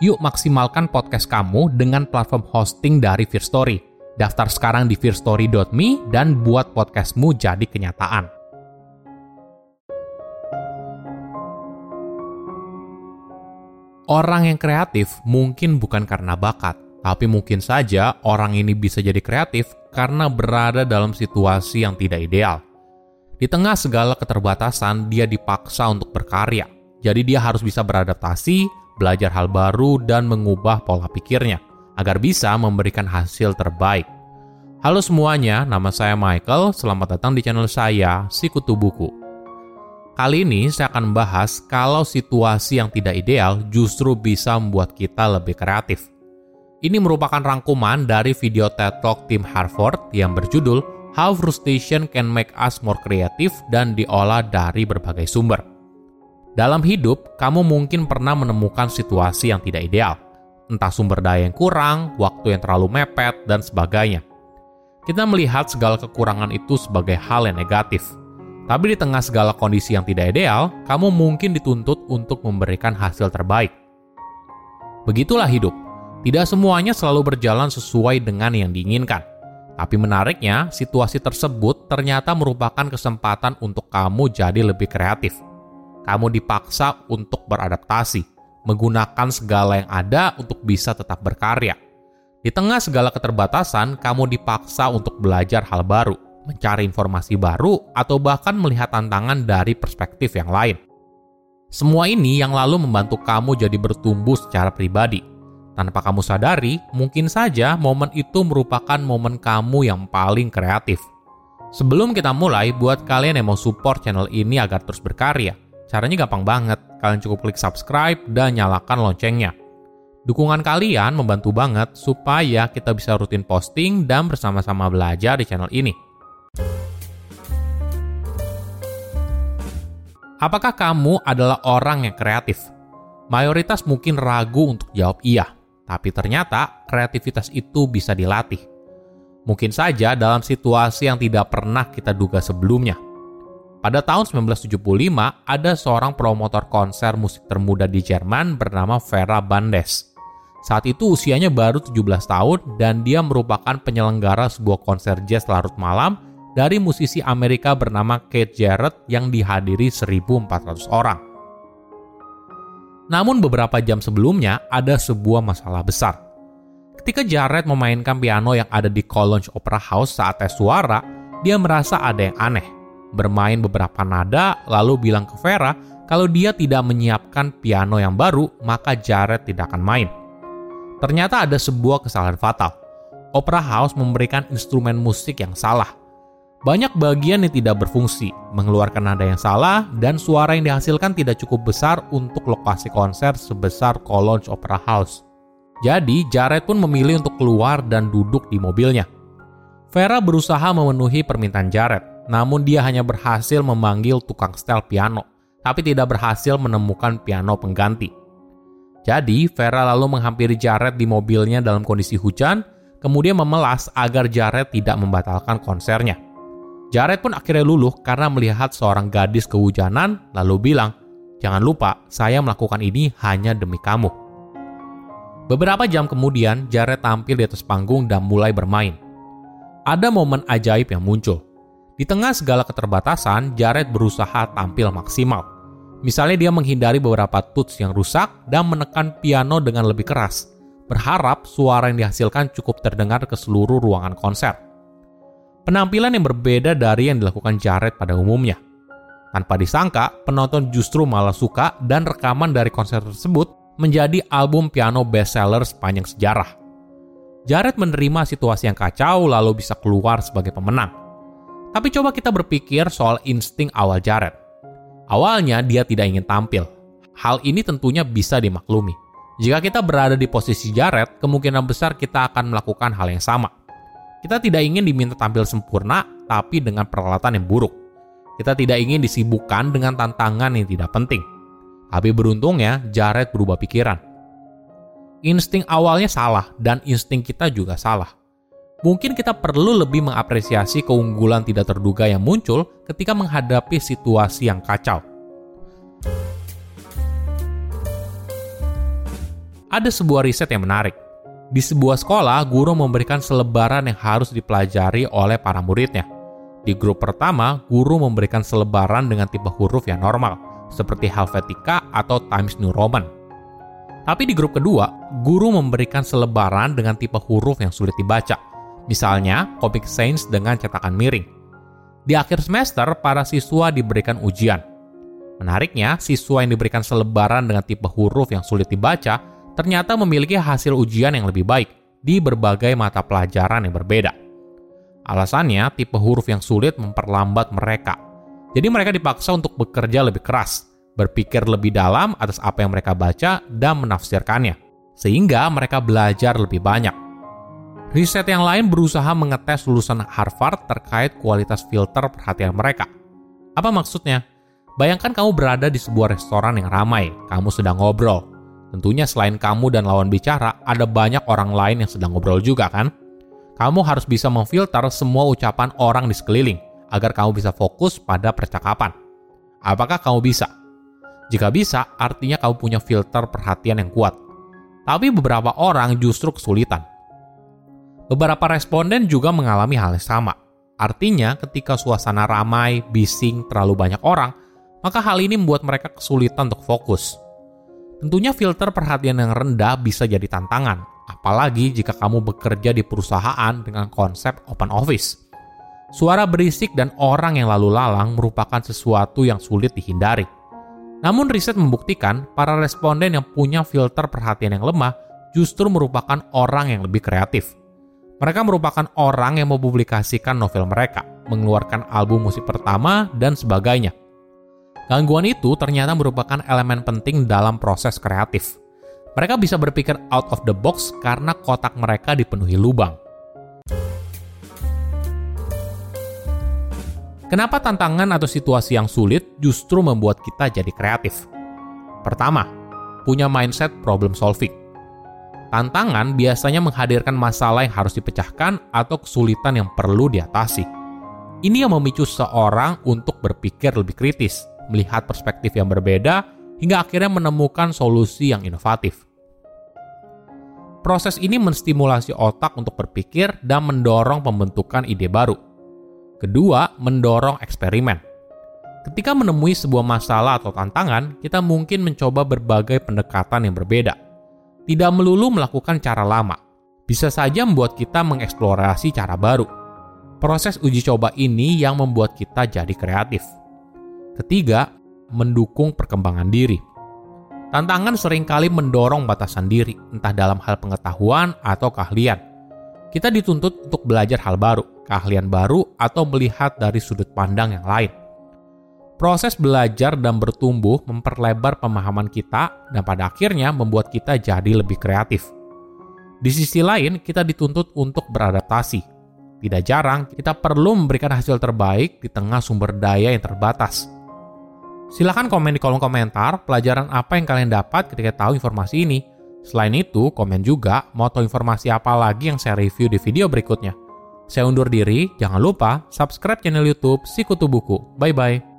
Yuk maksimalkan podcast kamu dengan platform hosting dari Fear Story. Daftar sekarang di fearstory.me dan buat podcastmu jadi kenyataan. Orang yang kreatif mungkin bukan karena bakat, tapi mungkin saja orang ini bisa jadi kreatif karena berada dalam situasi yang tidak ideal. Di tengah segala keterbatasan, dia dipaksa untuk berkarya. Jadi dia harus bisa beradaptasi, belajar hal baru, dan mengubah pola pikirnya agar bisa memberikan hasil terbaik. Halo semuanya, nama saya Michael. Selamat datang di channel saya, Sikutu Buku. Kali ini saya akan membahas kalau situasi yang tidak ideal justru bisa membuat kita lebih kreatif. Ini merupakan rangkuman dari video TED Talk tim Harvard yang berjudul How Frustration Can Make Us More Creative dan diolah dari berbagai sumber. Dalam hidup, kamu mungkin pernah menemukan situasi yang tidak ideal. Entah sumber daya yang kurang, waktu yang terlalu mepet, dan sebagainya. Kita melihat segala kekurangan itu sebagai hal yang negatif. Tapi di tengah segala kondisi yang tidak ideal, kamu mungkin dituntut untuk memberikan hasil terbaik. Begitulah hidup tidak semuanya selalu berjalan sesuai dengan yang diinginkan. Tapi menariknya, situasi tersebut ternyata merupakan kesempatan untuk kamu jadi lebih kreatif. Kamu dipaksa untuk beradaptasi, menggunakan segala yang ada untuk bisa tetap berkarya. Di tengah segala keterbatasan, kamu dipaksa untuk belajar hal baru, mencari informasi baru, atau bahkan melihat tantangan dari perspektif yang lain. Semua ini yang lalu membantu kamu jadi bertumbuh secara pribadi, tanpa kamu sadari, mungkin saja momen itu merupakan momen kamu yang paling kreatif. Sebelum kita mulai, buat kalian yang mau support channel ini agar terus berkarya, caranya gampang banget. Kalian cukup klik subscribe dan nyalakan loncengnya. Dukungan kalian membantu banget supaya kita bisa rutin posting dan bersama-sama belajar di channel ini. Apakah kamu adalah orang yang kreatif? Mayoritas mungkin ragu untuk jawab iya, tapi ternyata kreativitas itu bisa dilatih. Mungkin saja dalam situasi yang tidak pernah kita duga sebelumnya. Pada tahun 1975, ada seorang promotor konser musik termuda di Jerman bernama Vera Bandes. Saat itu usianya baru 17 tahun dan dia merupakan penyelenggara sebuah konser jazz larut malam dari musisi Amerika bernama Keith Jarrett yang dihadiri 1.400 orang. Namun beberapa jam sebelumnya ada sebuah masalah besar. Ketika Jared memainkan piano yang ada di Cologne Opera House saat tes suara, dia merasa ada yang aneh. Bermain beberapa nada, lalu bilang ke Vera kalau dia tidak menyiapkan piano yang baru, maka Jared tidak akan main. Ternyata ada sebuah kesalahan fatal. Opera House memberikan instrumen musik yang salah. Banyak bagian yang tidak berfungsi, mengeluarkan nada yang salah, dan suara yang dihasilkan tidak cukup besar untuk lokasi konser sebesar Cologne Opera House. Jadi, Jared pun memilih untuk keluar dan duduk di mobilnya. Vera berusaha memenuhi permintaan Jared, namun dia hanya berhasil memanggil tukang setel piano, tapi tidak berhasil menemukan piano pengganti. Jadi, Vera lalu menghampiri Jared di mobilnya dalam kondisi hujan, kemudian memelas agar Jared tidak membatalkan konsernya. Jared pun akhirnya luluh karena melihat seorang gadis kehujanan lalu bilang, Jangan lupa, saya melakukan ini hanya demi kamu. Beberapa jam kemudian, Jared tampil di atas panggung dan mulai bermain. Ada momen ajaib yang muncul. Di tengah segala keterbatasan, Jared berusaha tampil maksimal. Misalnya dia menghindari beberapa tuts yang rusak dan menekan piano dengan lebih keras, berharap suara yang dihasilkan cukup terdengar ke seluruh ruangan konser. Penampilan yang berbeda dari yang dilakukan Jared pada umumnya – tanpa disangka, penonton justru malah suka dan rekaman dari konser tersebut menjadi album piano bestseller sepanjang sejarah. Jared menerima situasi yang kacau lalu bisa keluar sebagai pemenang. Tapi coba kita berpikir soal insting awal Jared. Awalnya dia tidak ingin tampil. Hal ini tentunya bisa dimaklumi. Jika kita berada di posisi Jared, kemungkinan besar kita akan melakukan hal yang sama. Kita tidak ingin diminta tampil sempurna, tapi dengan peralatan yang buruk. Kita tidak ingin disibukkan dengan tantangan yang tidak penting. Tapi beruntungnya, Jared berubah pikiran. Insting awalnya salah, dan insting kita juga salah. Mungkin kita perlu lebih mengapresiasi keunggulan tidak terduga yang muncul ketika menghadapi situasi yang kacau. Ada sebuah riset yang menarik. Di sebuah sekolah, guru memberikan selebaran yang harus dipelajari oleh para muridnya – di grup pertama, guru memberikan selebaran dengan tipe huruf yang normal, seperti Helvetica atau Times New Roman. Tapi di grup kedua, guru memberikan selebaran dengan tipe huruf yang sulit dibaca, misalnya Comic Sans dengan cetakan miring. Di akhir semester, para siswa diberikan ujian. Menariknya, siswa yang diberikan selebaran dengan tipe huruf yang sulit dibaca ternyata memiliki hasil ujian yang lebih baik di berbagai mata pelajaran yang berbeda. Alasannya, tipe huruf yang sulit memperlambat mereka. Jadi mereka dipaksa untuk bekerja lebih keras, berpikir lebih dalam atas apa yang mereka baca dan menafsirkannya, sehingga mereka belajar lebih banyak. Riset yang lain berusaha mengetes lulusan Harvard terkait kualitas filter perhatian mereka. Apa maksudnya? Bayangkan kamu berada di sebuah restoran yang ramai, kamu sedang ngobrol. Tentunya selain kamu dan lawan bicara, ada banyak orang lain yang sedang ngobrol juga kan? kamu harus bisa memfilter semua ucapan orang di sekeliling agar kamu bisa fokus pada percakapan. Apakah kamu bisa? Jika bisa, artinya kamu punya filter perhatian yang kuat. Tapi beberapa orang justru kesulitan. Beberapa responden juga mengalami hal yang sama. Artinya, ketika suasana ramai, bising, terlalu banyak orang, maka hal ini membuat mereka kesulitan untuk fokus. Tentunya filter perhatian yang rendah bisa jadi tantangan, apalagi jika kamu bekerja di perusahaan dengan konsep open office. Suara berisik dan orang yang lalu lalang merupakan sesuatu yang sulit dihindari. Namun riset membuktikan para responden yang punya filter perhatian yang lemah justru merupakan orang yang lebih kreatif. Mereka merupakan orang yang mempublikasikan novel mereka, mengeluarkan album musik pertama, dan sebagainya. Gangguan itu ternyata merupakan elemen penting dalam proses kreatif. Mereka bisa berpikir out of the box karena kotak mereka dipenuhi lubang. Kenapa tantangan atau situasi yang sulit justru membuat kita jadi kreatif? Pertama, punya mindset problem solving. Tantangan biasanya menghadirkan masalah yang harus dipecahkan atau kesulitan yang perlu diatasi. Ini yang memicu seorang untuk berpikir lebih kritis, melihat perspektif yang berbeda, hingga akhirnya menemukan solusi yang inovatif. Proses ini menstimulasi otak untuk berpikir dan mendorong pembentukan ide baru. Kedua, mendorong eksperimen. Ketika menemui sebuah masalah atau tantangan, kita mungkin mencoba berbagai pendekatan yang berbeda. Tidak melulu melakukan cara lama, bisa saja membuat kita mengeksplorasi cara baru. Proses uji coba ini yang membuat kita jadi kreatif. Ketiga, mendukung perkembangan diri. Tantangan sering kali mendorong batasan diri, entah dalam hal pengetahuan atau keahlian. Kita dituntut untuk belajar hal baru, keahlian baru, atau melihat dari sudut pandang yang lain. Proses belajar dan bertumbuh memperlebar pemahaman kita dan pada akhirnya membuat kita jadi lebih kreatif. Di sisi lain, kita dituntut untuk beradaptasi. Tidak jarang, kita perlu memberikan hasil terbaik di tengah sumber daya yang terbatas Silahkan komen di kolom komentar pelajaran apa yang kalian dapat ketika tahu informasi ini. Selain itu, komen juga mau tahu informasi apa lagi yang saya review di video berikutnya. Saya undur diri, jangan lupa subscribe channel YouTube Sikutu Buku. Bye-bye.